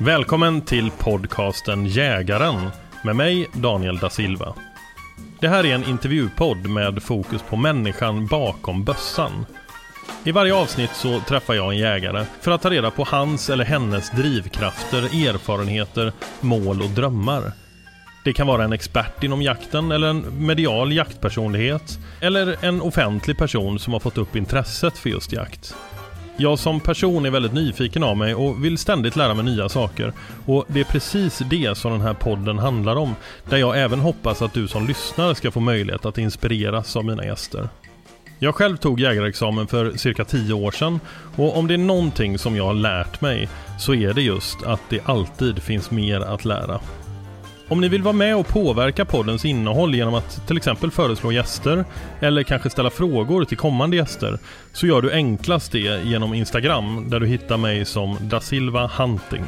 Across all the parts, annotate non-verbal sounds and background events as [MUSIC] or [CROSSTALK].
Välkommen till podcasten Jägaren med mig Daniel da Silva. Det här är en intervjupodd med fokus på människan bakom bössan. I varje avsnitt så träffar jag en jägare för att ta reda på hans eller hennes drivkrafter, erfarenheter, mål och drömmar. Det kan vara en expert inom jakten eller en medial jaktpersonlighet eller en offentlig person som har fått upp intresset för just jakt. Jag som person är väldigt nyfiken av mig och vill ständigt lära mig nya saker. Och det är precis det som den här podden handlar om. Där jag även hoppas att du som lyssnar ska få möjlighet att inspireras av mina gäster. Jag själv tog jägarexamen för cirka 10 år sedan och om det är någonting som jag har lärt mig så är det just att det alltid finns mer att lära. Om ni vill vara med och påverka poddens innehåll genom att till exempel föreslå gäster eller kanske ställa frågor till kommande gäster så gör du enklast det genom Instagram där du hittar mig som da Silva Hunting.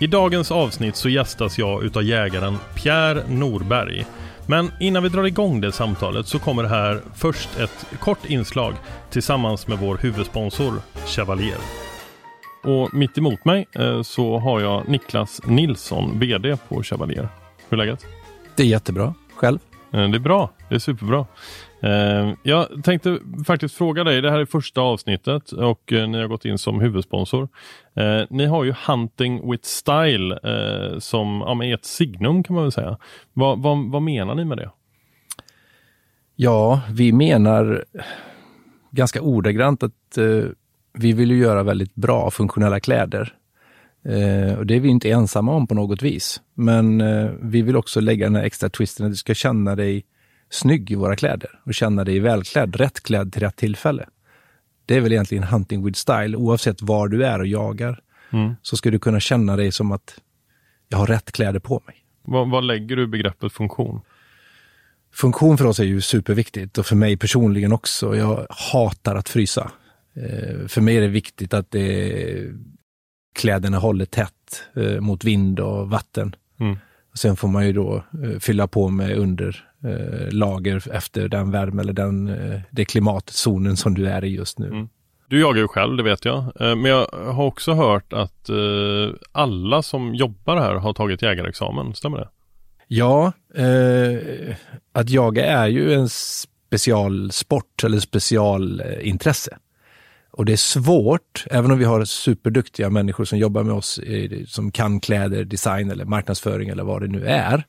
I dagens avsnitt så gästas jag utav jägaren Pierre Norberg. Men innan vi drar igång det samtalet så kommer här först ett kort inslag tillsammans med vår huvudsponsor Chevalier. Och mitt emot mig eh, så har jag Niklas Nilsson, VD på Chevalier. Hur är läget? Det är jättebra. Själv? Eh, det är bra. Det är superbra. Eh, jag tänkte faktiskt fråga dig, det här är första avsnittet och ni har gått in som huvudsponsor. Ni har ju Hunting with Style som ja, är ett signum kan man väl säga. Vad, vad, vad menar ni med det? Ja, vi menar ganska ordagrant att vi vill ju göra väldigt bra funktionella kläder. Eh, och det är vi inte ensamma om på något vis. Men eh, vi vill också lägga den här extra twisten att du ska känna dig snygg i våra kläder och känna dig välklädd, rätt klädd till rätt tillfälle. Det är väl egentligen hunting with style. Oavsett var du är och jagar mm. så ska du kunna känna dig som att jag har rätt kläder på mig. Vad, vad lägger du i begreppet funktion? Funktion för oss är ju superviktigt och för mig personligen också. Jag hatar att frysa. Eh, för mig är det viktigt att det, kläderna håller tätt eh, mot vind och vatten. Mm. Sen får man ju då eh, fylla på med underlager efter den värme eller den, det klimatzonen som du är i just nu. Mm. Du jagar ju själv, det vet jag. Men jag har också hört att alla som jobbar här har tagit jägarexamen, stämmer det? Ja, eh, att jaga är ju en specialsport eller specialintresse. Och det är svårt, även om vi har superduktiga människor som jobbar med oss, som kan kläder, design eller marknadsföring eller vad det nu är,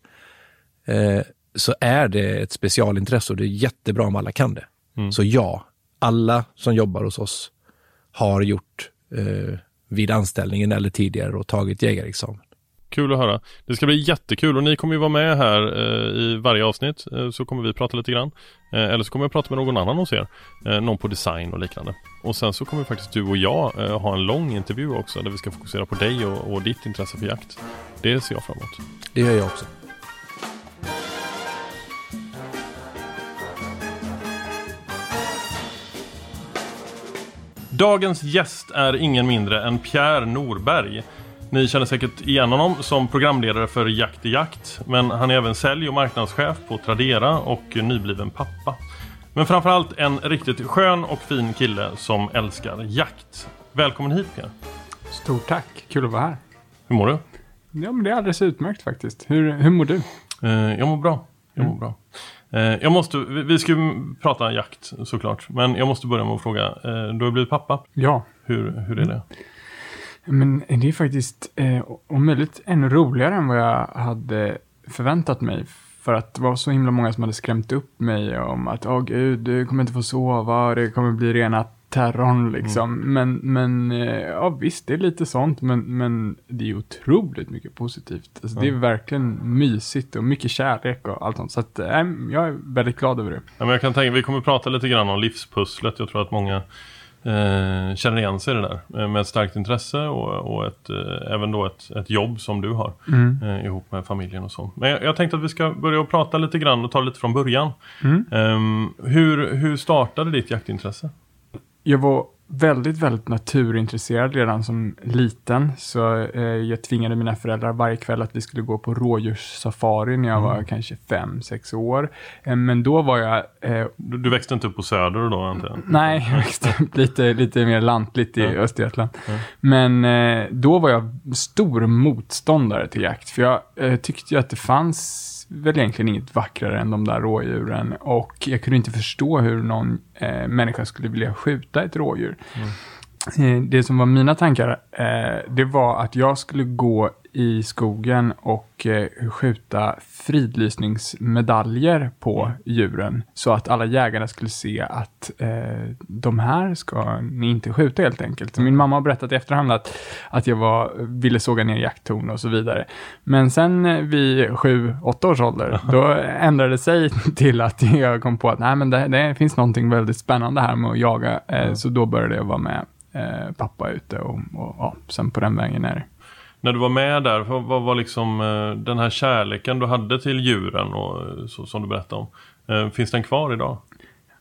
eh, så är det ett specialintresse och det är jättebra om alla kan det. Mm. Så ja, alla som jobbar hos oss har gjort eh, vid anställningen eller tidigare och tagit jägarexamen. Kul att höra. Det ska bli jättekul och ni kommer ju vara med här eh, i varje avsnitt eh, så kommer vi prata lite grann. Eh, eller så kommer jag prata med någon annan hos er. Eh, någon på design och liknande. Och sen så kommer faktiskt du och jag eh, ha en lång intervju också där vi ska fokusera på dig och, och ditt intresse för jakt. Det ser jag fram emot. Det gör jag också. Dagens gäst är ingen mindre än Pierre Norberg. Ni känner säkert igen honom som programledare för Jakt i jakt. Men han är även sälj och marknadschef på Tradera och nybliven pappa. Men framförallt en riktigt skön och fin kille som älskar jakt. Välkommen hit Pierre. Stort tack, kul att vara här. Hur mår du? Ja, men det är alldeles utmärkt faktiskt. Hur, hur mår du? Eh, jag mår bra. Jag mår mm. bra. Eh, jag måste, vi, vi ska prata jakt såklart. Men jag måste börja med att fråga. Eh, du har blivit pappa. Ja. Hur, hur är det? Men det är faktiskt eh, om möjligt ännu roligare än vad jag hade förväntat mig. För att det var så himla många som hade skrämt upp mig om att åh gud, du kommer inte få sova, det kommer bli rena terrorn liksom. Mm. Men, men eh, ja visst, det är lite sånt, men, men det är otroligt mycket positivt. Alltså, mm. Det är verkligen mysigt och mycket kärlek och allt sånt. Så att, äh, jag är väldigt glad över det. Ja, men jag kan tänka, vi kommer prata lite grann om livspusslet. Jag tror att många eh, känner igen sig i det där. Eh, med ett starkt intresse och, och ett, eh, även då ett, ett jobb som du har mm. eh, ihop med familjen och så. Men jag, jag, tänkte att vi ska börja prata lite grann och ta lite från början. Mm. Ehm, hur, hur startade ditt jaktintresse? Jag var väldigt, väldigt naturintresserad redan som liten. Så eh, jag tvingade mina föräldrar varje kväll att vi skulle gå på rådjurssafari när jag Mm. var kanske fem, sex år. Eh, men då var jag eh, Du, du växte inte upp på Söder då antar jag? Nej, jag växte upp lite, lite mer lantligt i Ja. Östergötland. Ja. Men eh, då var jag stor motståndare till jakt. För jag eh, tyckte ju att det fanns väl egentligen inget vackrare än de där rådjuren. Och jag kunde inte förstå hur någon eh, människa skulle vilja skjuta ett rådjur. Mm. Det som var mina tankar, eh, det var att jag skulle gå i skogen och eh, skjuta fridlysningsmedaljer på djuren. Så att alla jägare skulle se att eh, de här ska ni inte skjuta helt enkelt. Min mamma har berättat i efterhand att, att jag var, ville såga ner jakttorn och så vidare. Men sen eh, vid sju, åtta års ålder, [LAUGHS] då ändrade det sig [LAUGHS] till att jag kom på att nej, men det, det finns någonting väldigt spännande här med att jaga. Eh, Så då började jag vara med eh, pappa ute och, och ja, sen på den vägen är det. När du var med där, vad, var liksom eh, den här kärleken du hade till djuren och så, som du berättade om? Eh, Finns den kvar idag?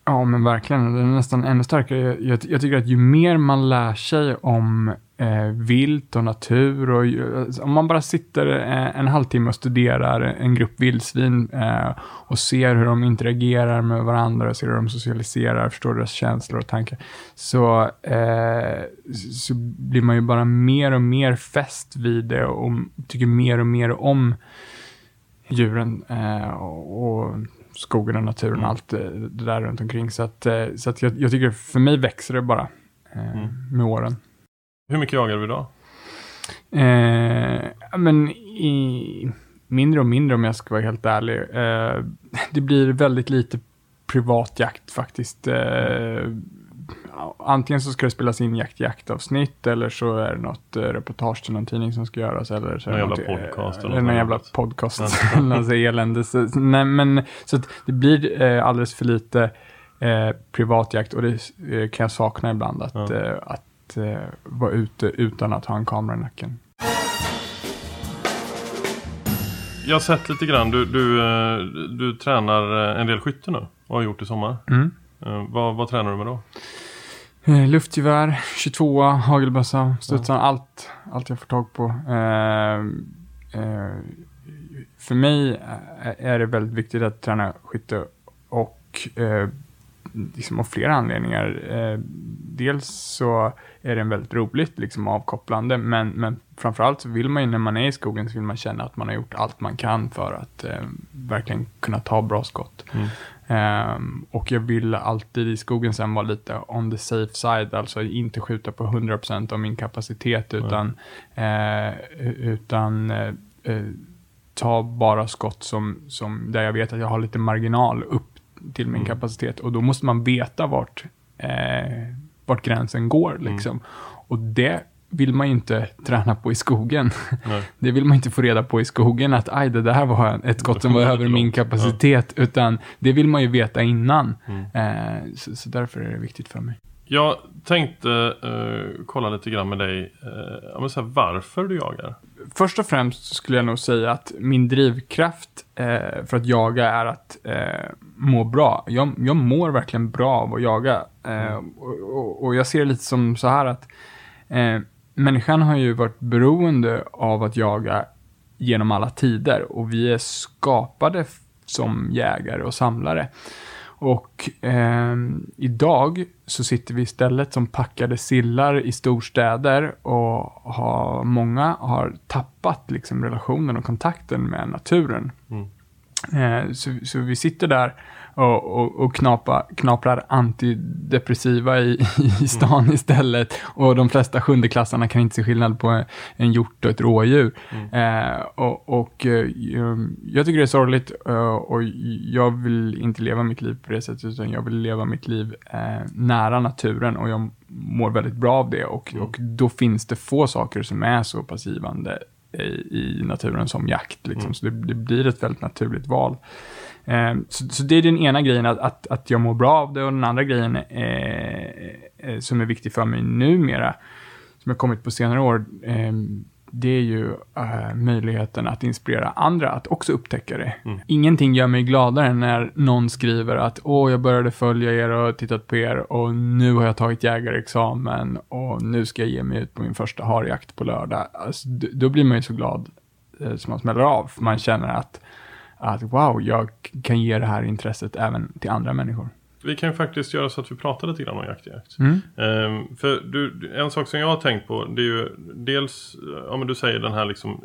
Ja, men verkligen. Den är nästan ännu starkare. Jag, jag, jag tycker att ju mer man lär sig om eh, vilt och natur och ju- om man bara sitter eh, en halvtimme och studerar en grupp vildsvin eh, och ser hur de interagerar med varandra ser hur de socialiserar, förstår deras känslor och tankar, så, eh, så blir man ju bara mer och mer fäst vid det och tycker mer och mer om djuren eh, och, skogen och naturen och allt det, det där runt omkring. Så att, eh, så att jag, jag tycker för mig växer det bara eh, Mm. med åren. Hur mycket jagar du idag? Eh, men i, mindre och mindre om jag ska vara helt ärlig. Eh, det blir väldigt lite privat jakt faktiskt. Eh, antingen så ska det spelas in jakt jaktavsnitt eller så är det något eh, reportage till någon tidning som ska göras. Eller så Någon jävla något, podcast eller någon jävla podcast. [LAUGHS] något elände. Så, nej, men, så att det blir eh, alldeles för lite eh, privat jakt och det eh, kan jag sakna ibland. Att, Ja. eh, att eh, vara ute utan att ha en kamera i nacken. Jag har sett lite grann, du, du, eh, du tränar eh, en del skytte nu och har gjort i sommar. Mm. Eh, Vad, vad tränar du med då? Luftgevär, 22 hagelbössa, studsar, allt, allt jag får tag på. Eh, eh, för mig är- är det väldigt viktigt att träna skytte och eh, liksom av flera anledningar. Eh, dels så är det väldigt roligt, liksom avkopplande, men, men framförallt så vill man ju när man är i skogen så vill man känna att man har gjort allt man kan för att eh, verkligen kunna ta bra skott. Mm. Ehm, och jag vill alltid i skogen sen vara lite on the safe side, alltså inte skjuta på 100% av min kapacitet utan, eh, utan eh, eh, ta bara skott som, som där jag vet att jag har lite marginal upp till min Mm. kapacitet och då måste man veta vart, eh, vart gränsen går liksom. Och det vill man ju inte träna på i skogen. Nej. [LAUGHS] Det vill man inte få reda på i skogen att aj, det där var ett skott som var över min kapacitet, utan det vill man ju veta innan. Mm. Eh, så, så därför är det viktigt för mig. Jag tänkte eh, kolla lite grann med dig, eh, ja, men så här, varför du jagar. Först och främst skulle jag nog säga att min drivkraft eh, för att jaga är att eh, må bra. Jag, jag mår verkligen bra av att jaga. Eh, och, och, och jag ser det lite som så här att eh, människan har ju varit beroende av att jaga genom alla tider och vi är skapade som jägare och samlare. Och ehm, idag så sitter vi istället som packade sillar i storstäder och har, många har tappat liksom relationen och kontakten med naturen. Mm. Eh, så, så vi sitter där och, och, och knapa, knaprar antidepressiva i, i stan istället. Och de flesta sjundeklassarna kan inte se skillnad på en hjort och ett rådjur. Eh, och och eh, jag tycker det är sorgligt eh, och jag vill inte leva mitt liv på det sättet utan jag vill leva mitt liv eh, nära naturen och jag mår väldigt bra av det. Och, och då finns det få saker som är så passivande i, i naturen som jakt. Liksom. Så det, det blir ett väldigt naturligt val. Eh, så, så det är den ena grejen, att, att, att jag mår bra av det. Och den andra grejen eh, eh, som är viktig för mig numera, som har kommit på senare år, eh, det är ju eh, möjligheten att inspirera andra att också upptäcka det. Mm. Ingenting gör mig gladare än när någon skriver att åh, jag började följa er och tittat på er och nu har jag tagit jägarexamen och nu ska jag ge mig ut på min första harjakt på lördag. Alltså, då blir man ju så glad eh, som man smäller av. För man känner att, att wow, jag kan ge det här intresset även till andra människor. Vi kan ju faktiskt göra så att vi pratar lite grann om jakt i jakt. Mm. Ehm, för du, en sak som jag har tänkt på det är ju dels, ja men du säger den här liksom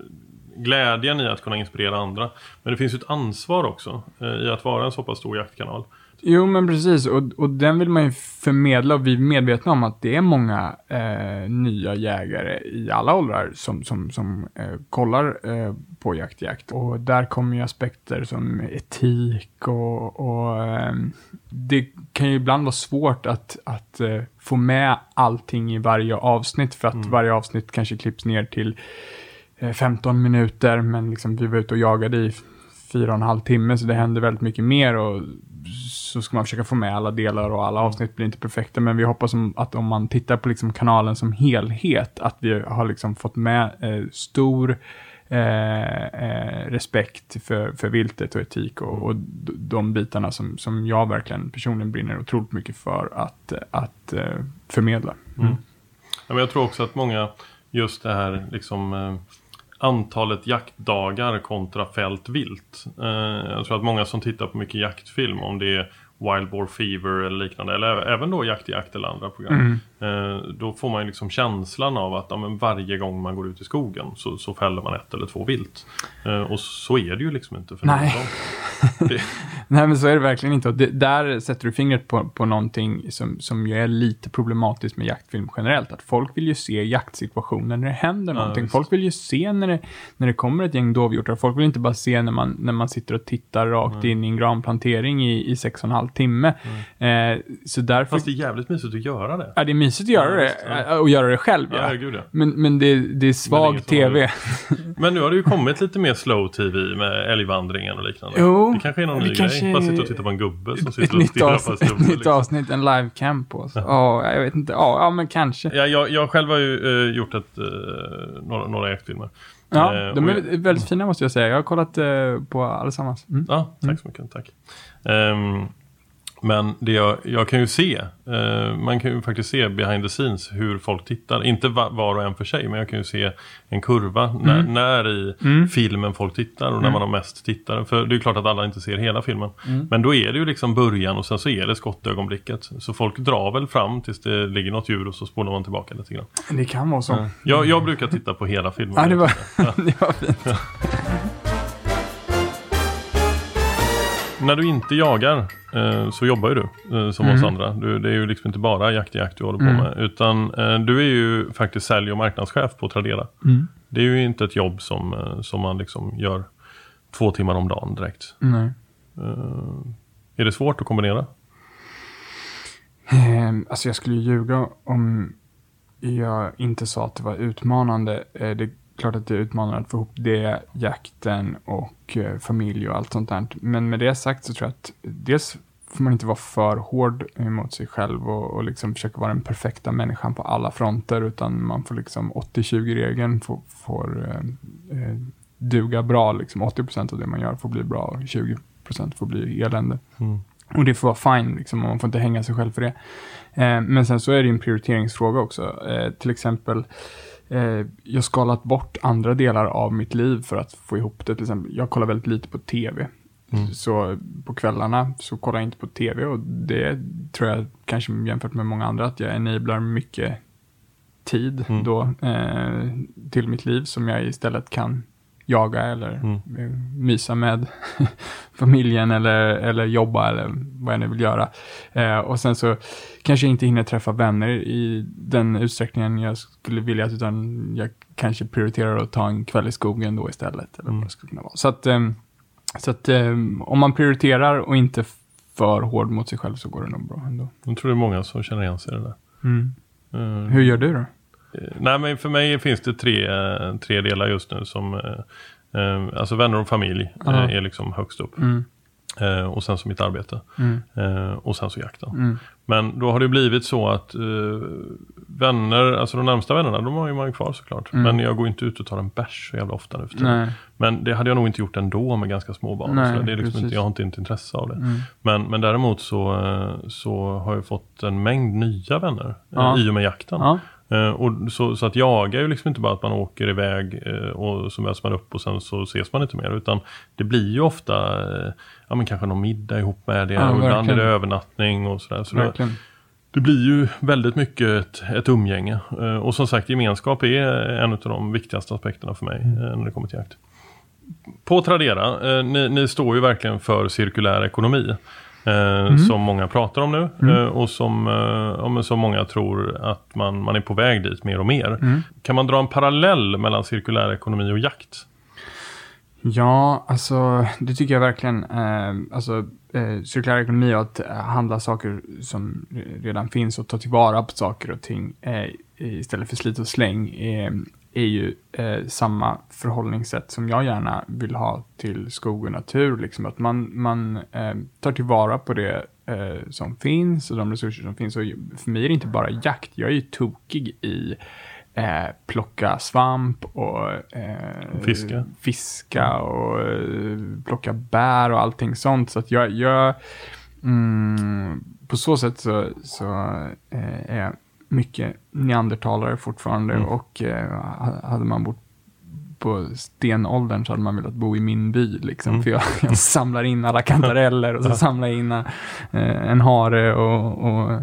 glädjen i att kunna inspirera andra. Men det finns ju ett ansvar också eh, i att vara en så pass stor jaktkanal. Jo, men precis. Och, och den vill man ju förmedla och vi är medvetna om att det är många eh, nya jägare i alla åldrar som, som, som eh, kollar eh, på jakt, jakt. Och där kommer ju aspekter som etik och, och eh, det kan ju ibland vara svårt att, att eh, få med allting i varje avsnitt för att varje avsnitt kanske klipps ner till eh, 15 minuter, men liksom vi var ute och jagade i fyra och en halv timme, så det hände väldigt mycket mer och så ska man försöka få med alla delar och alla avsnitt blir inte perfekta, men vi hoppas att om man tittar på liksom kanalen som helhet, att vi har liksom fått med eh, stor eh, eh, respekt för, för viltet och etik och, och de bitarna som, som jag verkligen personligen brinner otroligt mycket för att, att eh, förmedla. Ja, men jag tror också att många, just det här liksom eh, antalet jaktdagar kontra fält vilt. Eh, jag tror att många som tittar på mycket jaktfilm, om det är Wild Boar Fever eller liknande, eller även då Jakt i jakt eller andra program. Eh, då får man ju liksom känslan av att ja, varje gång man går ut i skogen så, så fäller man ett eller två vilt. Eh, och så är det ju liksom inte för Nej. någon. [LAUGHS] Det, Nej, men så är det verkligen inte. Det, där sätter du fingret på, på någonting som, som ju är lite problematiskt med jaktfilm generellt. Att folk vill ju se jaktsituationer när det händer någonting. visst. folk vill ju se när det, när det kommer ett gäng dovhjortar. Folk vill inte bara se när man, när man sitter och tittar rakt in i en granplantering i, i sex och en halv timme. Eh, så därför... fast det är jävligt mysigt att göra det. Ja, det är mysigt att göra Ja, det. ja. eh, Och göra det själv, Ja, gud ja. Men, men det, det är svag har tv. [LAUGHS] Men nu har det ju kommit lite mer slow tv med älgvandringen och liknande. Jo, det kanske är någon ny kanske grej. Bara sitta och titta på en gubbe som Ett sitter och stirrar på en ett nytt Liksom. avsnitt, en livecam på oss. Ja, jag vet inte. Ja, ja men kanske. Ja, jag, jag själv har ju eh, gjort ett, eh, några, några jaktfilmer. Ja, de är väldigt fina måste jag säga. Jag har kollat eh, på allesammans. Mm. Ja, tack så mycket. Tack. Ehm, men det jag, jag kan ju se, eh, man kan ju faktiskt se behind the scenes hur folk tittar. Inte va, var och en för sig, men jag kan ju se en kurva när, när i filmen folk tittar och när man har mest tittare. För det är klart att alla inte ser hela filmen. Men då är det ju liksom början och sen så är det skottögonblicket. Så folk drar väl fram tills det ligger något djur och så spolar man tillbaka lite grann. Det kan vara så. Jag, jag brukar titta på hela filmen. Ja, det var, [LAUGHS] det var fint. [LAUGHS] När du inte jagar eh, så jobbar ju du eh, som Mm. oss andra. Du, det är ju liksom inte bara jakt i jakt du håller på med. Utan eh, du är ju faktiskt sälj och marknadschef på Tradera. Mm. Det är ju inte ett jobb som, eh, som man liksom gör två timmar om dagen direkt. Nej. Eh, är det svårt att kombinera? Eh, alltså jag skulle ju ljuga om jag inte sa att det var utmanande. Eh, det klart att det är utmanande att få ihop det, jakten och eh, familj och allt sånt där. Men med det sagt så tror jag att dels får man inte vara för hård mot sig själv och, och liksom försöka vara den perfekta människan på alla fronter utan man får liksom 80-20-regeln får, får eh, eh, duga bra. Liksom 80% av det man gör får bli bra och 20% får bli elände. Mm. Och det får vara fine, liksom, och man får inte hänga sig själv för det. Eh, men sen så är det en prioriteringsfråga också. Eh, till exempel, eh, jag skalat bort andra delar av mitt liv för att få ihop det. Till exempel, jag kollar väldigt lite på tv. Mm. Så på kvällarna så kollar jag inte på tv och det tror jag kanske jämfört med många andra att jag enablar mycket tid Mm. då eh, till mitt liv som jag istället kan jaga eller Mm. eh, mysa med [LAUGHS] familjen eller, eller jobba eller vad jag nu vill göra. Eh, och sen så kanske jag inte hinner träffa vänner i den utsträckningen jag skulle vilja, utan jag kanske prioriterar att ta en kväll i skogen då istället. Eller Mm. vad skulle kunna vara. Så att, ehm, så att ehm, om man prioriterar och inte för hård mot sig själv så går det nog bra ändå. Jag tror det är många som känner igen sig i det där. Eh, Hur gör du då? Eh, Nej men för mig finns det tre, eh, tre delar just nu som eh, Alltså vänner och familj Ja. är liksom högst upp. Mm. Och sen så mitt arbete. Mm. Och sen så jakten. Mm. Men då har det blivit så att vänner, alltså de närmsta vännerna, de har ju man kvar såklart. Mm. Men jag går inte ut och tar en bärs så jävla ofta nu för tiden. Men det hade jag nog inte gjort ändå med ganska små barn. Nej, så det är liksom inte, jag har inte, inte intresse av det. Mm. Men, men däremot så, så har jag fått en mängd nya vänner Ja. i och med jakten. Ja. Eh, och så, så att jaga är ju liksom inte bara att man åker iväg eh, och så möts man upp och sen så ses man inte mer. Utan det blir ju ofta eh, ja, men kanske någon middag ihop med det. Ja, och ibland är det övernattning och sådär. Så det, Verkligen. det blir ju väldigt mycket ett, ett umgänge. Eh, och som sagt gemenskap är en av de viktigaste aspekterna för mig Mm. eh, när det kommer till jakt. På Tradera, eh, ni, ni står ju verkligen för cirkulär ekonomi. Eh, Som många pratar om nu eh, och som, eh, ja, som många tror att man, man är på väg dit mer och mer. Kan man dra en parallell mellan cirkulär ekonomi och jakt? Ja, alltså det tycker jag verkligen. Eh, alltså eh, cirkulär ekonomi och att handla saker som re- redan finns och ta tillvara på saker och ting eh, istället för slit och släng är, är ju eh, samma förhållningssätt som jag gärna vill ha till skog och natur. Liksom att man, man eh, tar tillvara på det eh, som finns och de resurser som finns. Och för mig är det inte bara jakt, jag är ju tokig i eh, plocka svamp och eh, Fiska. fiska och eh, plocka bär och allting sånt. Så att jag, jag mm, på så sätt så, så är jag mycket neandertalare fortfarande Mm. och eh, ha- hade man bott på stenåldern så hade man velat bo i min by. Liksom, Mm. För jag, jag [LAUGHS] samlar in alla kantareller och så samlar jag in eh, en hare och, och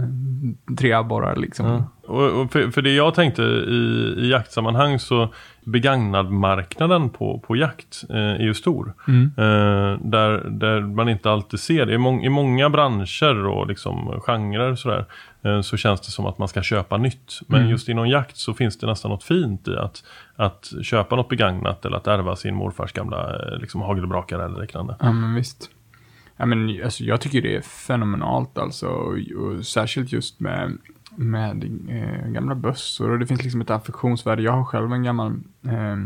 tre abborrar. Liksom. Och, och för, för det jag tänkte i, i jaktsammanhang så begagnadmarknaden på, på jakt eh, är ju stor. Mm. Eh, där, där man inte alltid ser det. I, mång, i många branscher och liksom genrer sådär, eh, så känns det som att man ska köpa nytt. Men Mm. just inom jakt så finns det nästan något fint i att, att köpa något begagnat eller att ärva sin morfars gamla eh, liksom, hagelbrakare eller liknande. Ja, men visst. Ja, men, alltså, jag tycker det är fenomenalt alltså. Och, och särskilt just med, med eh, gamla bössor. Och det finns liksom ett affektionsvärde. Jag har själv en gammal eh,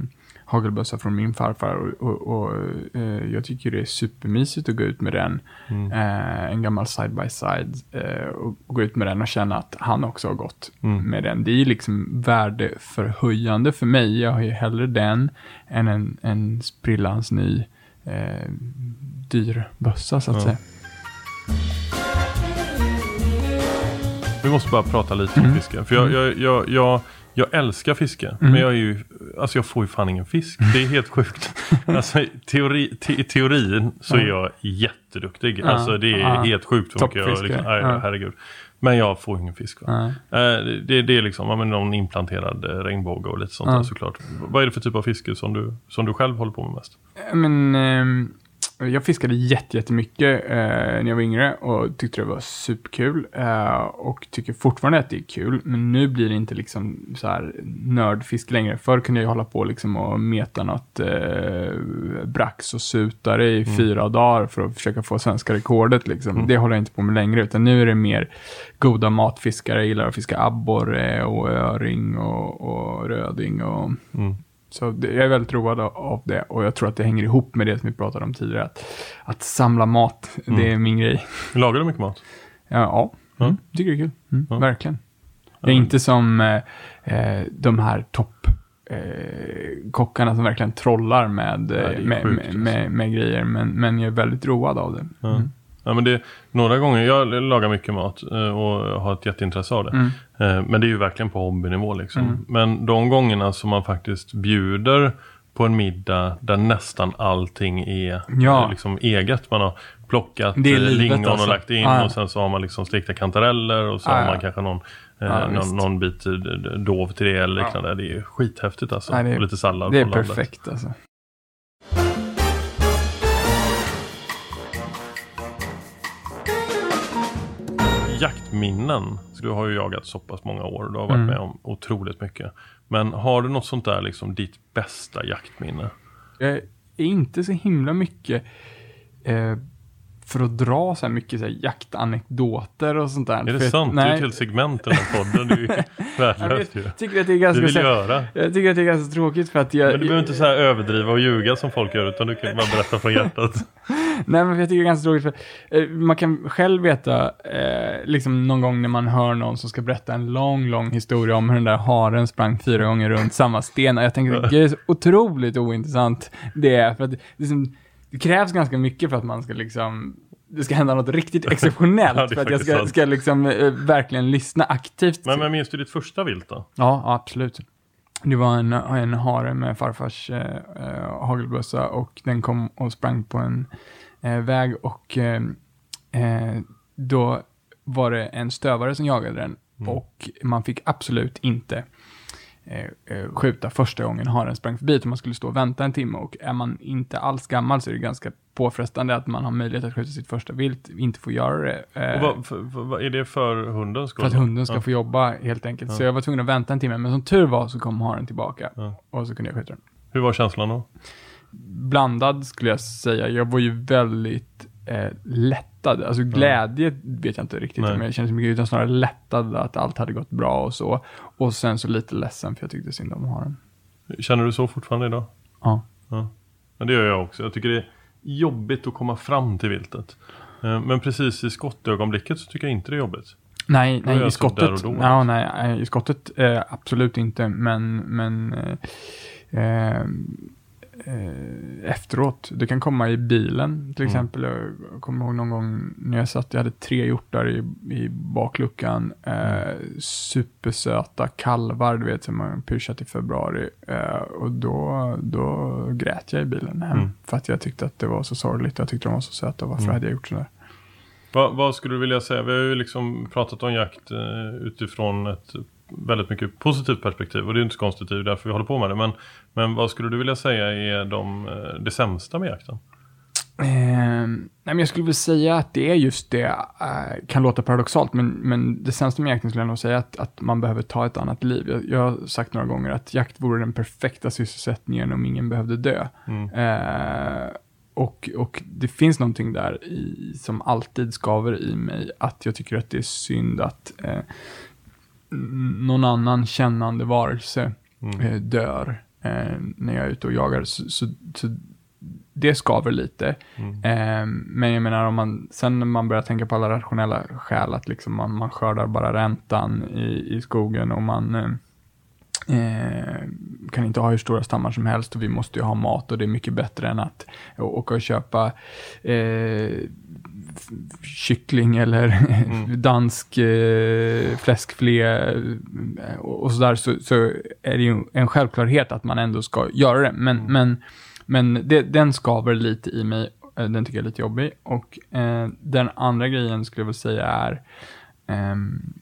hagelbössa från min farfar. Och, och, och eh, jag tycker det är supermysigt att gå ut med den. Mm. Eh, en gammal side-by-side. Eh, och, och gå ut med den och känna att han också har gått Mm. med den. Det är liksom värdeförhöjande för mig. Jag har ju hellre den än en, en sprillans ny eh, dyr bössa så att Ja. säga. Vi måste bara prata lite om Mm. fiske. För jag, jag, jag, jag, jag älskar fiske. Mm. Men jag är ju, alltså jag får ju fan ingen fisk. Det är helt sjukt. [LAUGHS] Alltså, teori, te, i teorin så är jag jätteduktig. Alltså det är helt sjukt. Toppfiskare. liksom, nej, herregud. Men jag får ingen fisk. Va? Eh, det, det är liksom någon implanterad eh, regnbåge och lite sånt Ja. där såklart. Vad är det för typ av fiske som du, som du själv håller på med mest? Men ehm, jag fiskade jätte- jättemycket eh, när jag var yngre och tyckte det var superkul. Eh, och tycker fortfarande att det är kul. Men nu blir det inte liksom så här nördfisk längre. Förr kunde jag hålla på liksom och meta något eh, brax och sutare i fyra dagar för att försöka få svenska rekordet. Liksom. Det håller jag inte på med längre. Utan nu är det mer goda matfiskare. Jag gillar att fiska abborre och öring och, och röding. Och, Mm. Så det, jag är väldigt road av- det och jag tror att det hänger ihop med det som vi pratade om tidigare. Att, att samla mat, det är min grej. Lagar du mycket mat? Ja, ja. Ja. Mm, tycker det är kul. Mm. Verkligen. Jag är inte som eh, eh, de här topp eh, kockarna som verkligen trollar med, det eh, med, sjukt, med, alltså. med, med grejer. Men, men jag är väldigt road av det. Mm. Ja, men det, några gånger, jag lagar mycket mat eh, och har ett jätteintresse av det. Mm. Eh, Men det är ju verkligen på hobbynivå liksom. Mm. Men de gångerna som man faktiskt bjuder på en middag där nästan allting är Ja. liksom eget. Man har plockat eh, lingon alltså. och lagt in Ja, ja. och sen så har man liksom stekta kantareller och så Ja, har ja. man kanske någon, eh, Ja, någon, någon bit dov till det eller liknande. Det är skithäftigt alltså. Ja, det är- och lite sallad Det är perfekt alltså. Jaktminnen. Så du har ju jagat så pass många år och du har varit Mm. med om otroligt mycket. Men har du något sånt där liksom ditt bästa jaktminne? Jag är inte så himla mycket eh, för att dra så här mycket så här jaktanekdoter och sånt där. Är det För sant? Det är Nej. ett helt segment i den här podden. Det är ju [LAUGHS] värdelöst ju. Jag tycker att det är Du ganska, vill så här- göra. jag tycker att det är ganska tråkigt för att jag... Men du behöver inte så här överdriva och ljuga som folk gör utan du kan bara berätta från hjärtat. [LAUGHS] Nej, men jag tycker det är ganska roligt för eh, man kan själv veta, eh, liksom någon gång när man hör någon som ska berätta en lång, lång historia om hur den där haren sprang fyra gånger runt samma sten. Jag tänker att det är så otroligt ointressant det är, för att det, liksom, det krävs ganska mycket för att man ska liksom det ska hända något riktigt [LAUGHS] exceptionellt Ja, för att jag ska, sant. ska liksom eh, verkligen lyssna aktivt. Men, men minns du ditt första vilt då? Ja, absolut. Det var en, en hare med farfars eh, eh, hagelbössa och den kom och sprang på en eh, väg och eh, eh, då var det en stövare som jagade den Mm. och man fick absolut inte eh, eh, skjuta första gången haren sprang förbi, utan man skulle stå och vänta en timme och är man inte alls gammal så är det ganska påfrestande att man har möjlighet att skjuta sitt första vilt, inte får göra det. Och vad, för, vad är det för hundens skull? för att hunden ska ja. få jobba helt enkelt. Så Ja. jag var tvungen att vänta en timme, men som tur var så kom haren tillbaka. Ja. Och så kunde jag skjuta den. Hur var känslan då? Blandad skulle jag säga. Jag var ju väldigt eh, lättad. Alltså glädje vet jag inte riktigt Nej. om jag kände så mycket, utan snarare lättad att allt hade gått bra och så. Och sen så lite ledsen för jag tyckte synd om haren. Känner du så fortfarande idag? Ja. Ja. Men det gör jag också. Jag tycker det är jobbigt att komma fram till viltet. Eh, Men precis i skottögonblicket så tycker jag inte det är jobbigt. Nej, nej, i och skottet, ja, nej, eh, i skottet eh, absolut inte, men, men eh, eh, efteråt. Det kan komma i bilen till Mm. exempel. Jag kommer ihåg någon gång när jag satt, jag hade tre hjortar i, i bakluckan. Eh, supersöta kalvar, du vet, som man pyschat i februari. Eh, och då, då grät jag i bilen hem. Mm. För att jag tyckte att det var så sorgligt. Jag tyckte de var så söta. Varför Mm. hade jag gjort sådär? Va, vad skulle du vilja säga? Vi har ju liksom pratat om jakt eh, utifrån ett väldigt mycket positivt perspektiv. Och det är inte så konstigt, det är därför vi håller på med det. Men, men vad skulle du vilja säga är de, eh, det sämsta med jakten? Eh, nej, jag skulle väl säga att det är just det, eh, kan låta paradoxalt, men, men det sämsta med jakten skulle jag nog säga att, att man behöver ta ett annat liv. Jag, jag har sagt några gånger att jakt vore den perfekta sysselsättningen om ingen behövde dö. Mm. Eh, och, och det finns någonting där i, som alltid skaver i mig, att jag tycker att det är synd att eh, någon annan kännande varelse Mm. dör eh, när jag är ute och jagar. Så, så, så det skaver lite. Mm. Eh, men jag menar om man, sen när man börjar tänka på alla rationella skäl, att liksom man, man skördar bara räntan i, i skogen och man eh, eh, kan inte ha hur stora stammar som helst och vi måste ju ha mat och det är mycket bättre än att åka och köpa eh, kyckling eller [LAUGHS] Mm. dansk eh, fläskfilé eh, och, och sådär så, så är det ju en självklarhet att man ändå ska göra det. Men, Mm. men, men det, den skaver lite i mig. Eh, Den tycker jag är lite jobbig. Och eh, den andra grejen skulle jag väl säga är ehm,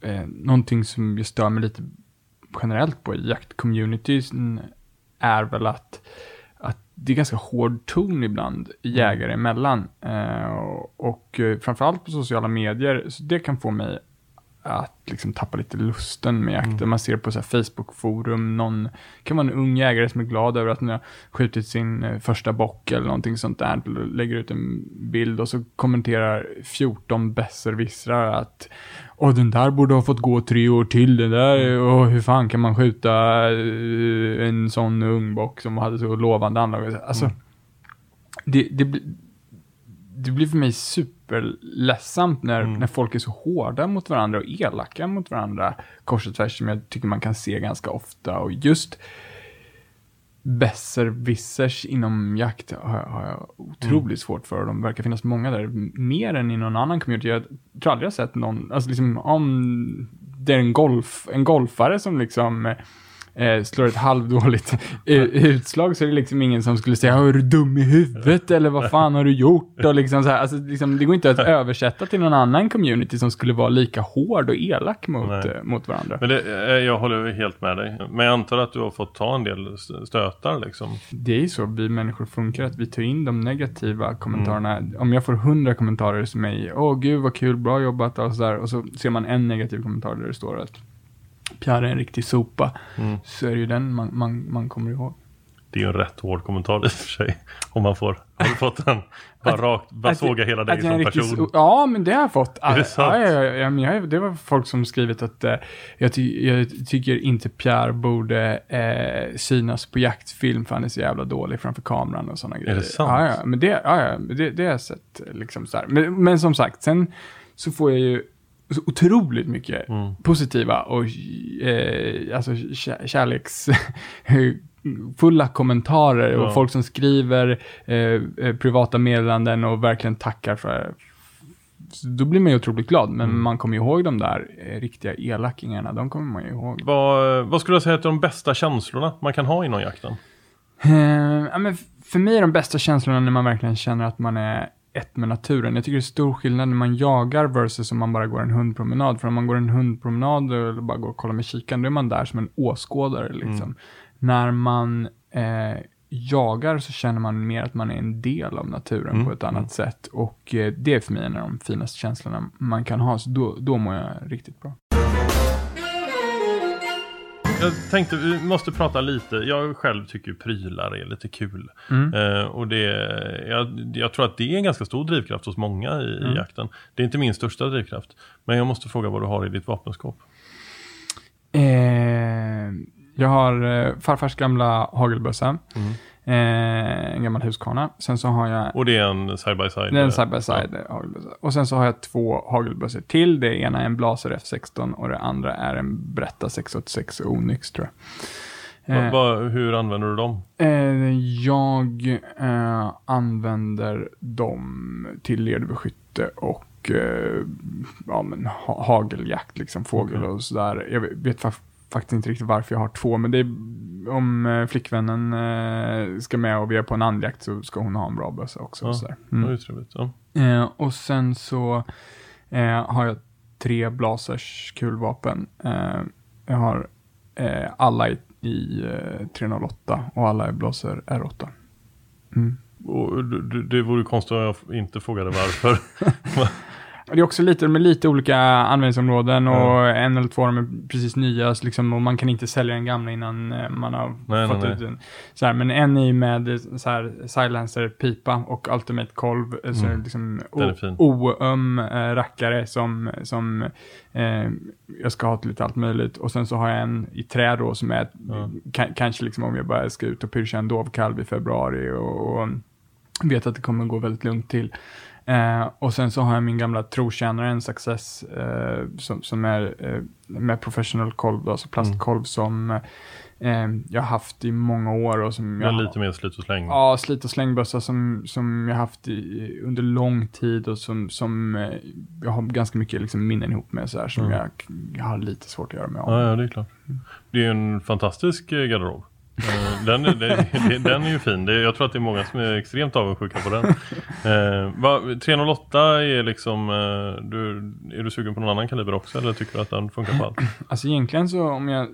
eh, någonting som jag stör mig lite generellt på i jaktcommunityn är väl att det är ganska hård ton ibland jägare emellan. Eh, och eh, framförallt på sociala medier, så det kan få mig att liksom tappa lite lusten med jakten. Man ser på så Facebook-forum, någon kan vara en ung jägare som är glad över att den har skjutit sin eh, första bock eller någonting sånt där, lägger ut en bild och så kommenterar 14 besserwissrar att och den där borde ha fått gå tre år till, det där, och hur fan kan man skjuta eh, en sån ung bock som hade så lovande anlag? Alltså, det, det, blir- det blir för mig superledsamt när, Mm. när folk är så hårda mot varandra och elaka mot varandra kors och tvärs som jag tycker man kan se ganska ofta. Och just besserwissers inom jakt har, jag- har jag otroligt svårt för. De verkar finnas många där, mer än i någon annan community. Jag tror aldrig jag sett någon, alltså liksom om det är en, golf, en golfare som liksom eh, slår ett halvdåligt [LAUGHS] utslag så är det liksom ingen som skulle säga är du dum i huvudet eller vad fan har du gjort? Och liksom så här, alltså, liksom, det går inte att [LAUGHS] översätta till någon annan community som skulle vara lika hård och elak mot, eh, mot varandra. Men det, eh, jag håller helt med dig. Men jag antar att du har fått ta en del st- stötar liksom. Det är så vi människor funkar, att vi tar in de negativa kommentarerna. Om jag får hundra kommentarer som mig, åh gud vad kul, bra jobbat och sådär. Och så ser man en negativ kommentar där det står att Pierre är en riktig sopa. Mm. Så är det ju den man, man, man kommer ihåg. Det är ju en rätt hård kommentar i och för sig. Om man får, har du fått den? Bara Att- rakt, bara att- såga hela dig är som person. so- Ja, men det har jag fått. Är det sant? Ja, ja, ja, ja, det var folk som skrivit att eh, jag, ty jag tycker inte Pierre borde eh, synas på jaktfilm för han är så jävla dålig framför kameran och sådana grejer. det sant? Ja, ja, men det, ja, ja, det, det har jag sett. Liksom så. Men, men som sagt, sen så får jag ju så otroligt mycket Mm. positiva och eh, alltså kär, kärleksfulla [LAUGHS] kommentarer Ja. och folk som skriver eh, eh, privata meddelanden och verkligen tackar för så då blir man ju otroligt glad, men Mm. man kommer ju ihåg de där eh, riktiga elakingarna, de kommer man ju ihåg. Vad, vad skulle du säga är de bästa känslorna man kan ha inom jakten? Eh, ja, men för mig är de bästa känslorna när man verkligen känner att man är ett med naturen. Jag tycker det är stor skillnad när man jagar versus om man bara går en hundpromenad. För om man går en hundpromenad eller bara går och kollar med kikaren, då är man där som en åskådare. Liksom. När man eh, jagar så känner man mer att man är en del av naturen Mm, på ett annat sätt. Och eh, det är för mig en av de finaste känslorna man kan ha. Så då, då mår jag riktigt bra. Jag tänkte vi måste prata lite. Jag själv tycker prylar är lite kul. Mm. Eh, och det, jag, jag tror att det är en ganska stor drivkraft hos många i, Mm. i jakten. Det är inte min största drivkraft. Men jag måste fråga vad du har i ditt vapenskåp. Eh, jag har eh, farfars gamla hagelbössa. Mm. Eh, en gammal Husqvarna. Sen så har jag Och det är en side by side. det är en side by side hagelbössa. Och sen så har jag två hagelbössor till. Det ena är en Blaser F16 och det andra är en Bretta 686 Onyx tror jag. Va, Eh, va, hur använder du dem? eh, jag eh, använder dem till ledbeskytte och eh, ja, men, ha hageljakt, liksom fågel och sådär. Jag vet, vet faktiskt inte riktigt varför jag har två, men det är om eh, flickvännen eh, ska med och vi är på en andjakt så ska hon ha en bra bössa också. Ja. Det Mm. trevligt. Ja. Eh, och sen så eh, har jag tre Blasers kulvapen. Eh, jag har alla i, i eh, 308 och alla är Blaser R8. Mm. Och det vore konstigt om jag inte frågade varför. [LAUGHS] [LAUGHS] Det är också lite med lite olika användningsområden och en eller två av dem är precis nya liksom, och man kan inte sälja den gamla innan eh, man har Nej, fått nej, ut den. Så här, men en är ju med eh, så här, silencer, pipa och ultimate kolv. eh, Så Mm. liksom oöm eh, rackare som, som eh, jag ska ha till lite allt möjligt. Och sen så har jag en i trä då som är ka- kanske liksom om jag bara ska ut och pyrscha en dovkalv i februari och, och vet att det kommer gå väldigt lugnt till. Eh, och sen så har jag min gamla trotjänare, en Success, eh, som, som är eh, med professional kolv, alltså plastkolv som eh, jag har haft i många år och som jag lite mer slit och släng. Ja, slit och slängbössa som, som jag haft i, under lång tid och som, som eh, jag har ganska mycket liksom minnen ihop med så här, som Mm. jag, jag har lite svårt att göra mig av Ja, med. ja, det är klart. Det är en fantastisk eh, garderob. Eh, Den, det- den är ju fin. Jag tror att det är många som är extremt avundsjuka på den. Eh, va, 308 är liksom, eh, du, är du sugen på någon annan kaliber också eller tycker du att den funkar på allt? [CLEARS THROAT] Alltså egentligen så om jag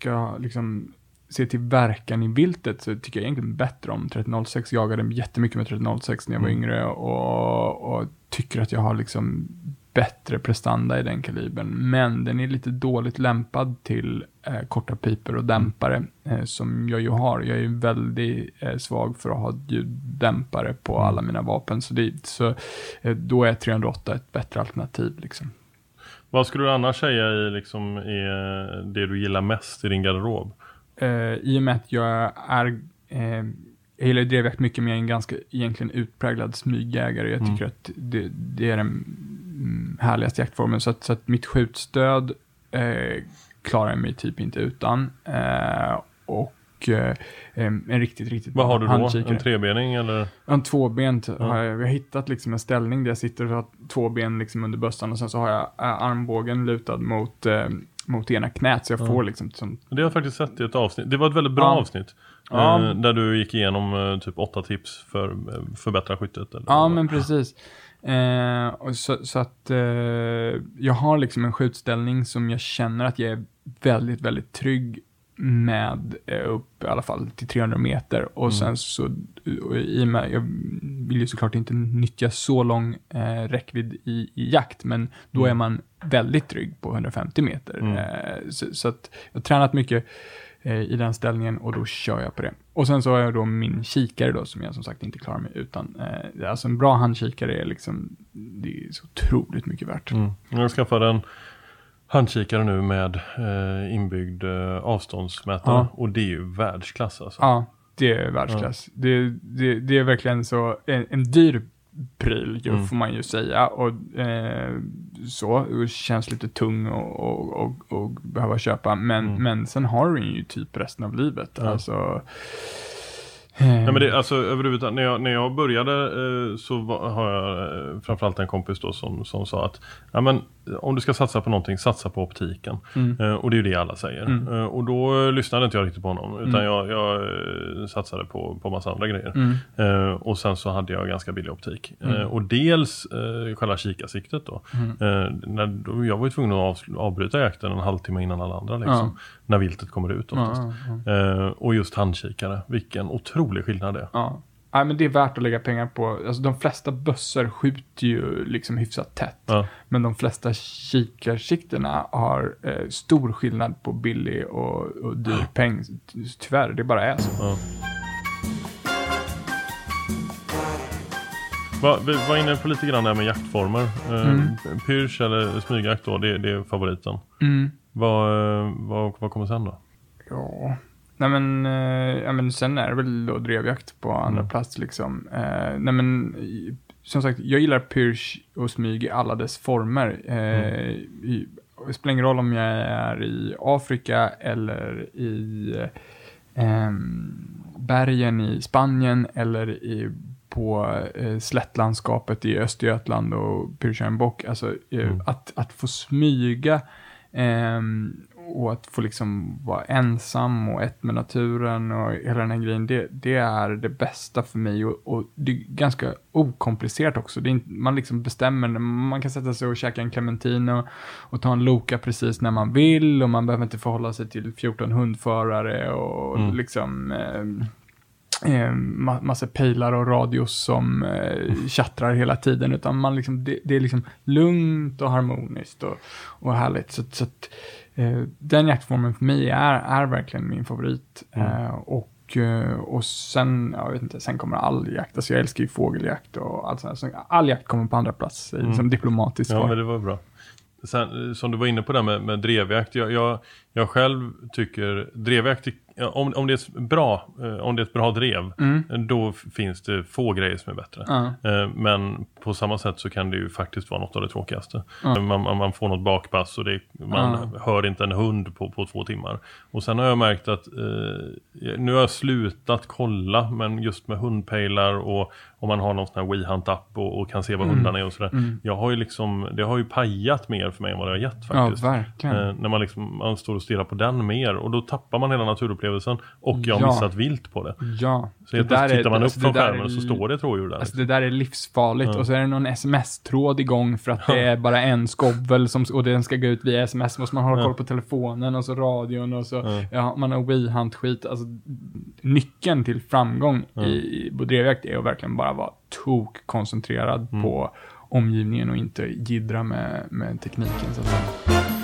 ska liksom se till verkan i viltet så tycker jag egentligen bättre om 1306. Jag jagade jättemycket med 1306 när jag var Mm. yngre och, och tycker att jag har liksom bättre prestanda i den kalibern. Men den är lite dåligt lämpad till eh, korta piper och dämpare eh, som jag ju har. Jag är ju väldigt eh, svag för att ha ljuddämpare på Mm. alla mina vapen. Så, det, så eh, då är 308 ett bättre alternativ liksom. Vad skulle du annars säga i liksom, är det du gillar mest i din garderob? eh, i och med att jag är, eh, jag gillar ju drevjakt mycket, men jag är en ganska egentligen utpräglad smygjägare. Jag Mm. tycker att det, det är den mm, härligaste jaktformen. Så att, så att mitt skjutstöd eh, klarar jag mig typ inte utan. Eh, och eh, en riktigt, riktigt Vad har du då? handkikare. En trebening eller? En tvåbent, Ja. har jag, jag har hittat liksom en ställning där jag sitter och har två ben liksom under bössan och sen så har jag eh, armbågen lutad mot, eh, mot ena knät så jag Ja. får liksom som, Det har jag faktiskt sett i ett avsnitt. Det var ett väldigt bra avsnitt. Ja. Eh, där du gick igenom eh, typ åtta tips för eh, förbättra skyttet. Eller Ja, men precis. Eh, och så, så att eh, jag har liksom en skjutställning som jag känner att jag är väldigt, väldigt trygg med eh, upp i alla fall till 300 meter. Och Mm. sen så, i och med, jag vill ju såklart inte nyttja så lång eh, räckvidd i, i jakt, men då Mm. är man väldigt trygg på 150 meter. Mm. Så, så att jag har tränat mycket i den ställningen och då kör jag på det. Och sen så har jag då min kikare då som jag som sagt inte klarar mig utan. Eh, alltså en bra handkikare är liksom, det är så otroligt mycket värt. Mm. Jag skaffade en handkikare nu med eh, inbyggd eh, avståndsmätare Ja. och det är ju världsklass alltså. Ja, det är världsklass. Det, det, det är verkligen så, en, en dyr pryl ju, Mm. får man ju säga. Och eh, så, och känns lite tung och, och, och, och behöva köpa. Men, Mm. men sen har du ju typ resten av livet. Ja. Alltså, Nej men det, alltså överhuvudtaget, när jag, när jag började eh, så var, har jag eh, framförallt en kompis då som, som sa att ja, men, om du ska satsa på någonting, satsa på optiken. Mm. Eh, och det är ju det alla säger. Mm. Eh, och då lyssnade inte jag riktigt på honom utan Mm. jag, jag eh, satsade på, på massa andra grejer. Mm. Eh, och sen så hade jag ganska billig optik. Mm. Och dels eh, själva kikarsiktet då. Mm. När, då. Jag var ju tvungen att av, avbryta jakten en halvtimme innan alla andra liksom. När viltet kommer ut oftast. Ja, ja, och just handkikare, vilken otrolig skillnad det ja. Nej, men det är värt att lägga pengar på. Alltså, de flesta bössor skjuter ju liksom hyfsat tätt. Ja. Men de flesta kikarsiktena har eh, stor skillnad på billig och, och dyr peng. Tyvärr, det bara är så. Ja. Va, vi var inne på lite grann där med jaktformer. Eh, Mm. Pyrsch eller smygjakt då, det, det är favoriten. Mm. Vad, eh, vad, vad kommer sen då? Ja. Nej men, eh, ja, men sen är det väl då drevjakt på andra Mm. plats liksom. Eh, nej men, som sagt, jag gillar Pyrsch och smyg i alla dess former. Eh, i, det spelar ingen roll om jag är i Afrika eller i ehm, bergen i Spanien eller i, på eh, slättlandskapet i Östergötland och pyrscha en bock. Alltså, eh, Mm. att, att få smyga ehm, och att få liksom vara ensam och ett med naturen och hela den här grejen, det, det är det bästa för mig och, och det är ganska okomplicerat också. Inte, man liksom bestämmer, man kan sätta sig och käka en clementin och, och ta en Loka precis när man vill och man behöver inte förhålla sig till 14 hundförare och Mm. liksom eh, eh, ma- massa pejlar och radios som eh, tjattrar hela tiden, utan man liksom, det, det är liksom lugnt och harmoniskt och, och härligt. Så, så att, den jaktformen för mig är, är verkligen min favorit. Mm. Eh, och, eh, och sen, jag vet inte, sen kommer all jakt. Alltså jag älskar ju fågeljakt och allt sånt. Så all jakt kommer på andra plats, Mm. som diplomatiskt Ja men det var bra. Sen, eh, som du var inne på där med, med drevjakt. Jag, jag, jag själv tycker drevjakt, ja, om, om, det är ett bra, eh, om det är ett bra drev, Mm. då finns det få grejer som är bättre. Ja. Eh, Men på samma sätt så kan det ju faktiskt vara något av det tråkigaste. Ja. Man, man, får något bakpass och det, man hör inte en hund på, på två timmar. Och sen har jag märkt att eh, nu har jag slutat kolla men just med hundpejlar och om man har någon sån här WeHunt-app och, och kan se vad Mm. hundarna är och sådär. Mm. Jag har ju liksom, det har ju pajat mer för mig än vad det har gett Ja, faktiskt. verkligen. Eh, när man, liksom, man står och stirrar på den mer och då tappar man hela naturupplevelsen och jag har Ja. missat vilt på det. Ja. Så helt plötsligt tittar man upp alltså, från skärmen är och så står det ett rådjur där. Alltså det där är livsfarligt Ja. och så är det någon sms-tråd igång för att det är bara en skovel som, och den ska gå ut via sms. Måste man hålla koll på telefonen och så radion och så, Ja. man har WeHunt-skit. Alltså, nyckeln till framgång i, i på drevjakt är att verkligen bara vara tok-koncentrerad Mm. på omgivningen och inte jiddra med, med tekniken. Så att säga.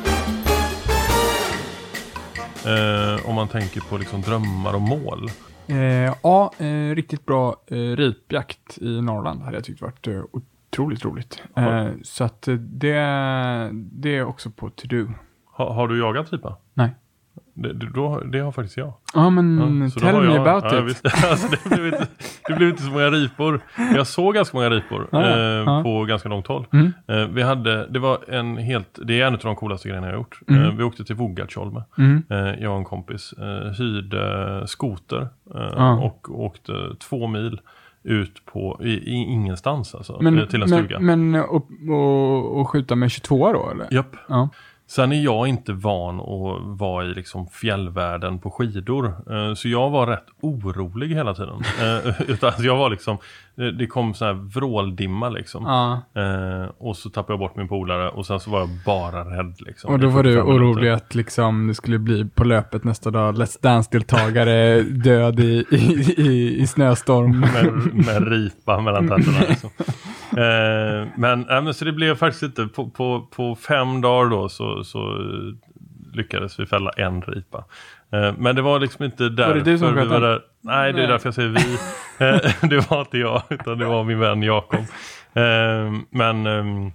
Eh, om man tänker på liksom drömmar och mål. Eh, ja, eh, riktigt bra eh, ripjakt i Norrland hade jag tyckt varit eh, otroligt roligt. Eh, så att eh, det, det är också på to-do. Ha, har du jagat ripa? Nej. Det, då, det har faktiskt jag. Ja, men Ja, tell me jag, about ja, it. Visst, [LAUGHS] alltså, det, blev inte, det blev inte så många ripor. Jag såg ganska många ripor Ja, eh, på ganska långt håll. Mm. Eh, vi hade, det var en helt, det är en av de coolaste grejerna jag har gjort. Mm. Eh, vi åkte till Vogatjolme. Mm. Eh, jag och en kompis eh, hyrde skoter eh, och åkte två mil ut på i, i ingenstans alltså, Men, till en men, stuga. men och, och, och skjuta med 22 då eller? Japp. Ja. Sen är jag inte van att vara i liksom fjällvärlden på skidor. Eh, Så jag var rätt orolig hela tiden. [LAUGHS] Eh, Utan jag var liksom, det- det kom sån här vråldimma liksom. ja. Eh, Och så tappade jag bort min polare och sen så var jag bara rädd liksom. Och då var du 45 minuter. orolig att liksom det skulle bli på löpet nästa dag Let's Dance-deltagare [LAUGHS] död i, i, i, i snöstorm. med, med ripa mellan tänderna. Liksom. [LAUGHS] Eh, men, äh, men så det blev faktiskt inte, på, på, på fem dagar då så, så eh, lyckades vi fälla en ripa. Men det var liksom inte därför det du som vi var där. Nej, det är Nej. därför jag säger vi. [LAUGHS] Det var inte jag, utan det var min vän Jakob. Men, ehm,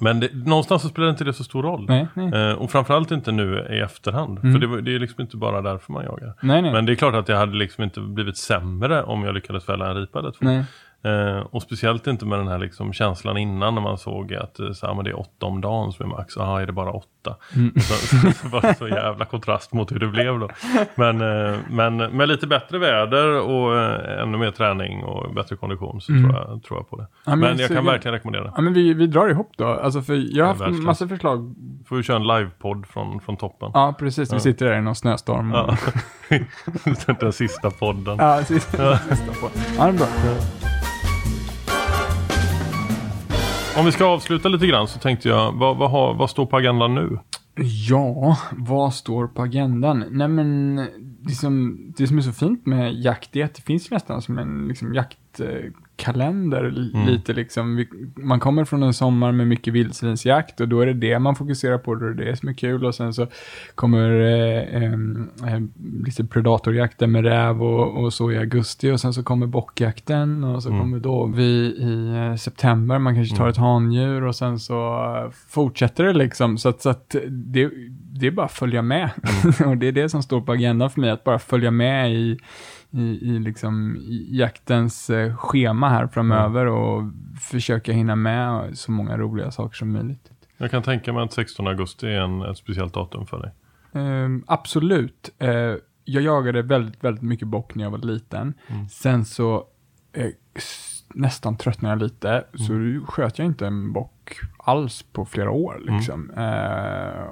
men det, någonstans så spelar inte det så stor roll. Nej, nej. Och framförallt inte nu i efterhand. Mm. För det, var- det är liksom inte bara därför man jagar. Nej. Men det är klart att jag hade liksom inte blivit sämre om jag lyckades fälla en ripa eller två. Eh, och speciellt inte med den här liksom känslan innan när man såg att eh, så, här, men det är åtta om dagen som är max. Jaha, är det bara åtta? Mm. Så, så, så var det så jävla kontrast mot hur det blev då. Men, eh, men med lite bättre väder och eh, ännu mer träning och bättre kondition så Mm. tror, jag, tror jag på det. Ja, men men jag kan suger. verkligen rekommendera det. Ja, men vi, vi drar ihop då. Alltså, för jag har haft verkligen. massa förslag. Får vi köra en livepodd från, från toppen. Ja, precis. Vi Ja. sitter där i någon snöstorm. Ja. [LAUGHS] den sista podden. ja sista, sista på. Ja, det är bra. Om vi ska avsluta lite grann så tänkte jag, vad, vad, har, vad står på agendan nu? Ja, vad står på agendan? Nej men, det som, det som är så fint med jakt är att det finns nästan som en liksom, jaktkalender. Eh, li- Mm. Lite liksom, man kommer från en sommar med mycket vildsvinsjakt och då är det det man fokuserar på, då är det det som är kul och sen så kommer eh, eh, lite predatorjakten med räv och, och så i augusti och sen så kommer bockjakten och så Mm. kommer då vi i eh, september, man kanske tar Mm. ett handjur och sen så fortsätter det liksom. Så att, så att det, det är bara att följa med. [LAUGHS] och det är det som står på agendan för mig, att bara följa med i, i, i, liksom, jaktens eh, schema här framöver och försöka hinna med så många roliga saker som möjligt. Jag kan tänka mig att 16 augusti är en, ett speciellt datum för dig. Ehm, absolut. Eh, jag jagade väldigt, väldigt mycket bock när jag var liten. Mm. Sen så s- nästan tröttnade jag lite, så Mm. sköt jag inte en bock alls på flera år. Liksom. Eh,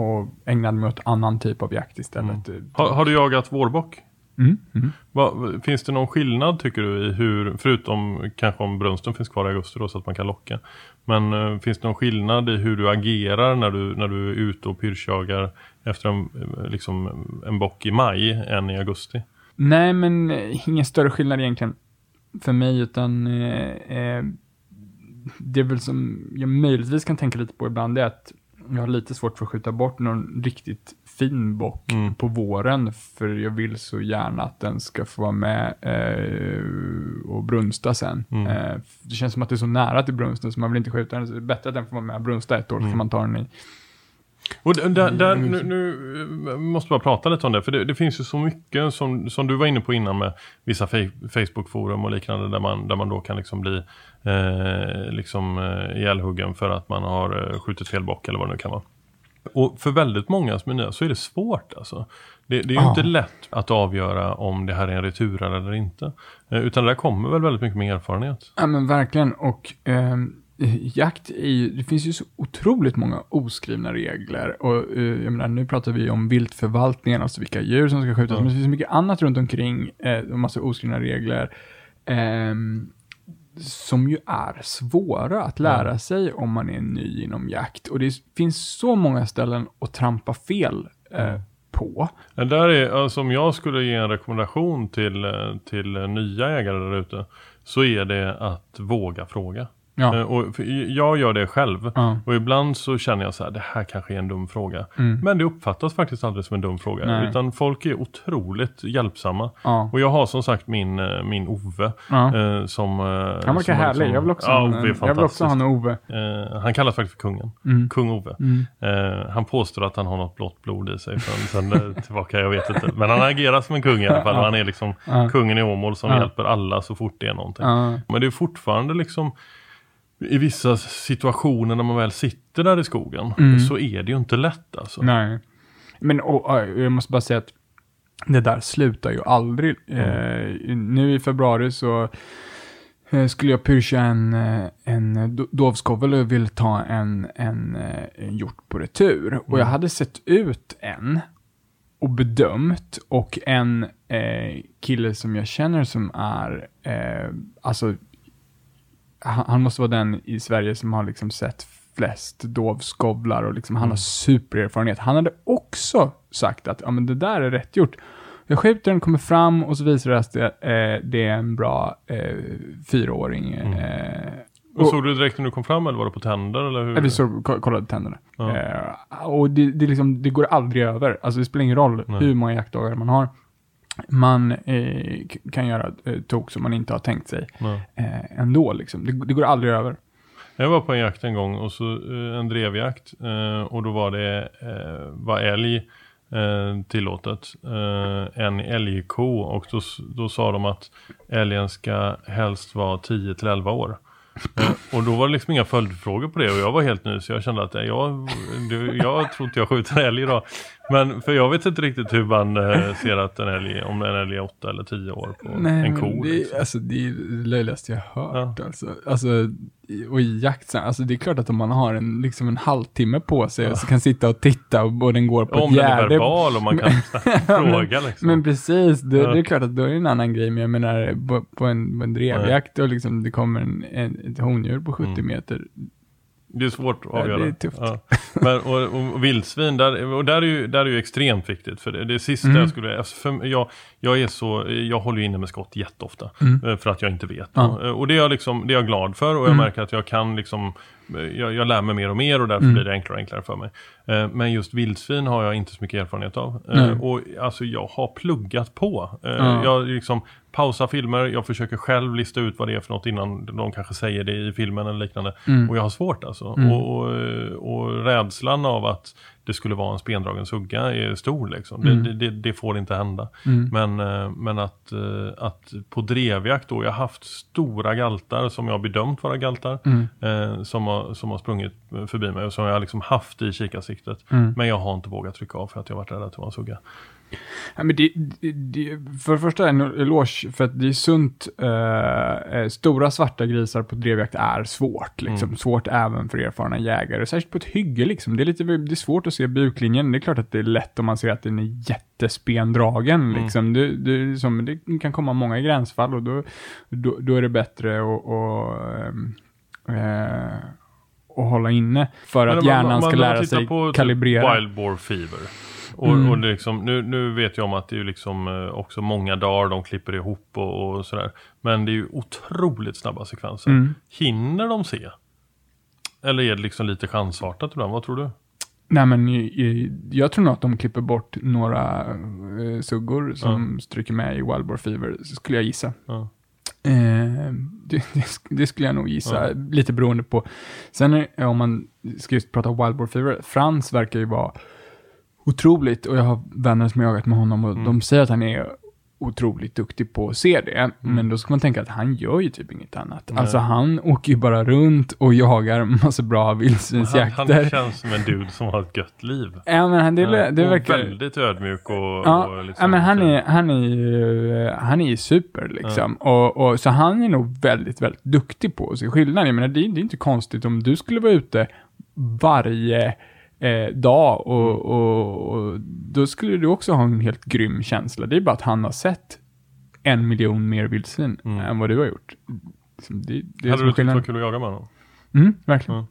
och ägnade mig åt annan typ av jakt istället. Har, har du jagat vårbock? Mm, mm. Va, finns det någon skillnad tycker du i hur, förutom kanske om brunsten finns kvar i augusti då så att man kan locka. Men eh, finns det någon skillnad i hur du agerar när du, när du är ute och pyrschjagar efter en, liksom, en bock i maj än i augusti? Nej, men eh, ingen större skillnad egentligen för mig, utan eh, eh, det är väl som jag möjligtvis kan tänka lite på ibland, det är att jag har lite svårt för att skjuta bort någon riktigt fin bock Mm. på våren, för jag vill så gärna att den ska få vara med eh, och brunsta sen. Mm. Eh, det känns som att det är så nära till brunsten, så man vill inte skjuta den, så det är bättre att den får vara med och brunsta ett år, så Mm. kan man ta den i. Och där, där, där, nu, nu eh, måste bara prata lite om det, för det, det finns ju så mycket som, som du var inne på innan med vissa Facebook-forum och liknande där man, där man då kan liksom bli eh, liksom eh, ihjälhuggen för att man har eh, skjutit fel bock eller vad det nu kan vara. Och för väldigt många som är nya så är det svårt alltså. Det, det är ju Ja. inte lätt att avgöra om det här är en returare eller inte. Eh, utan det där kommer väl väldigt mycket med erfarenhet. Ja men verkligen och ehm, jakt är ju, det finns ju så otroligt många oskrivna regler och eh, jag menar nu pratar vi om viltförvaltningen, alltså vilka djur som ska skjutas, Ja. men det finns så mycket annat runt omkring, eh, en massa oskrivna regler. ehm, som ju är svåra att lära sig om man är ny inom jakt. Och det finns så många ställen att trampa fel eh, på. Det där är, alltså om jag skulle ge en rekommendation till, eh, till nya ägare där ute så är det att våga fråga. Ja. Eh, Och jag gör det själv. Ja. Och ibland så känner jag så här, det här kanske är en dum fråga. Mm. Men det uppfattas faktiskt aldrig som en dum fråga. Nej. Utan folk är otroligt hjälpsamma. Ja. Och jag har som sagt min, eh, min Ove. Eh, som, eh, Han verkar som härlig. liksom- Jag vill också, en, jag vill också ha en Ove. Eh, han kallas faktiskt för kungen. Mm. Kung Ove. Mm. Eh, han påstår att han har något blått blod i sig från sen tillbaka, jag vet inte. Men han agerar som en kung i alla fall. Han är liksom kungen i Åmål som hjälper alla så fort det är någonting. Men det är fortfarande liksom i vissa situationer när man väl sitter där i skogen Mm. så är det ju inte lätt alltså. Nej. Men och, och, jag måste bara säga att det där slutar ju aldrig. Eh, nu i februari så eh, skulle jag pyrscha en, eh, en do- dovskovel och vill ta en, en, eh, en hjort på retur. Och jag hade sett ut en och bedömt och en eh, kille som jag känner som är, alltså han, måste vara den i Sverige som har liksom sett flest dovskovlar och liksom, han har supererfarenhet. Han hade också sagt att ja, men det där är rätt gjort. Jag skjuter den, kommer fram och så visar det att det, eh, det är en bra eh, fyraåring. Eh, Och såg du direkt när du kom fram eller var det på tänder eller hur? Vi såg, ko- kollade tänderna. Ja. Eh, och det, det, liksom, det går aldrig över. Alltså det spelar ingen roll Nej. hur många jaktdagar man har. Man eh, kan göra eh, tok som man inte har tänkt sig Nej. eh, ändå. Liksom. Det, det går aldrig över. Jag var på en jakt en gång och så eh, en drevjakt eh, och då var det eh, var älg tillåtet. En älgko och då, då sa de att älgen ska helst vara 10 till 11 år. Och då var det liksom inga följdfrågor på det och jag var helt ny så jag kände att jag, jag tror inte jag skjuter älg idag. Men för jag vet inte riktigt hur man eh, ser att en älg, om en älg är 8 eller 10 år på en men ko. det, liksom. alltså, det är det löjligaste jag hört. Alltså. Alltså, i- och i jakt, alltså, det är klart att om man har en, liksom en halvtimme på sig och så kan sitta och titta och, och den går på Om ett den är gärde. verbal och man kan [LAUGHS] [LAUGHS] fråga liksom. Men precis, då, Ja. det är klart att då är det en annan grej. Men jag menar, på, på en, på en drevjakt och liksom det kommer en, en, ett hondjur på 70 Mm. meter. Det är svårt att Ja, avgöra. det är tufft. Ja. Men, och, och vildsvin, där, och där är ju, där är ju extremt viktigt. För det, det sista Mm. jag skulle... Alltså för, jag, jag är så... Jag håller ju inne med skott jätteofta. Mm. eh, För att jag inte vet. Ja. Och det är, jag liksom, det är jag glad för och jag Mm. märker att jag kan liksom... Jag, jag lär mig mer och mer och därför Mm. blir det enklare och enklare för mig. Eh, Men just vildsvin har jag inte så mycket erfarenhet av. Eh. Och alltså jag har pluggat på. Eh, Ja. Jag liksom pausar filmer, jag försöker själv lista ut vad det är för något innan de kanske säger det i filmen eller liknande. Mm. Och jag har svårt alltså. Mm. Och, och, och rädslan av att det skulle vara en spendragen sugga är stor liksom. Mm. Det, det, det får inte hända. Mm. Men, eh, men att, eh, att på drevjakt då, jag har haft stora galtar som jag har bedömt vara galtar. Mm. Eh, som, har, som har sprungit förbi mig och som jag har liksom haft i kikarsiktet. Mm. Men jag har inte vågat trycka av för att jag varit rädd att det var en sugga. Ja, men det, det, det, för det första en eloge för att det är sunt. eh, eh, stora svarta grisar på drevjakt är svårt. Liksom. Mm. Svårt även för erfarna jägare. Särskilt på ett hygge. Liksom. Det, är lite, det är svårt att se buklinjen. Det är klart att det är lätt om man ser att den är jättespendragen. Mm. Liksom. Det, det, som, det kan komma många gränsfall och då, då, då är det bättre att och, eh, att hålla inne. För Men att man- hjärnan om ska man lära sig på typ kalibrera. Wild Boar Fever. Och, Mm. och liksom, nu, nu vet jag om att det är liksom eh, också många dagar de klipper ihop och, och sådär. Men det är ju otroligt snabba sekvenser. Mm. Hinner de se? Eller är det liksom lite chansartat ibland? Vad tror du? Nej men i- i- jag tror nog att de klipper bort några eh, suggor som stryker med i Wild Boar Fever, skulle jag gissa. Ja. Eh, det, det, sk- det skulle jag nog gissa, Ja. lite beroende på. Sen om man ska just prata Wild Boar Fever, Frans verkar ju vara otroligt, och jag har vänner som har jagat med honom och Mm. de säger att han är otroligt duktig på att se det. Men då ska man tänka att han gör ju typ inget annat. Nej. Alltså han åker ju bara runt och jagar massa bra Han, vildsvinsjakter. han känns som en dude som har ett gött liv. Ja, men han, det, Ja, det och verkar... Väldigt ödmjuk och, Ja, och liksom, ja, men han är, han är ju, han är ju super liksom. Och, och, så han är nog väldigt, väldigt duktig på att se skillnad. Jag menar, det, det är inte konstigt om du skulle vara ute varje eh, dag och, Mm. och, och då skulle du också ha en helt grym känsla. Det är bara att han har sett en miljon mer vildsvin Mm. än vad du har gjort. Liksom, Det, det Hade du tyckt det var kul att jaga med honom? Mm, verkligen. Ja.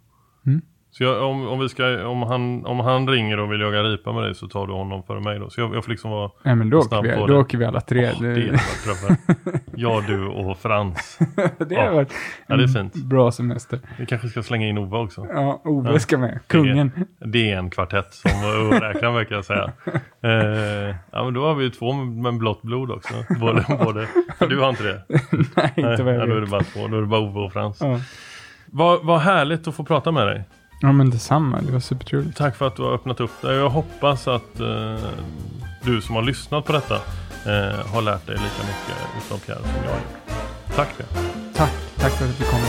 Så jag, om, om, vi ska, om, han, om han ringer och vill jaga ripa med dig så tar du honom före mig då. Så jag, jag får liksom vara... Nej, men då åker, Snabb vi, på då det. åker vi alla tre. Åh, det är. Jag, du och Frans. [LAUGHS] det har ja. varit Ja, det är fint. bra semester. Vi kanske ska slänga in Ove också. Ja, Ove Ja. ska med. Kungen. Det är en kvartett som räknar verkar jag säga. [LAUGHS] Eh, ja men då har vi ju två med blått blod också. Både, både. Du har inte det? [LAUGHS] Nej, inte vad ja, jag då är det vet. bara två. Då är det bara Ove och Frans. Ja. Vad, vad härligt att få prata med dig. Ja, men detsamma. Det var supertrevligt. Tack för att du har öppnat upp det. Jag hoppas att eh, du som har lyssnat på detta eh, har lärt dig lika mycket utav Pierre som jag har gjort. Tack Pierre. Tack. Tack för att du kom.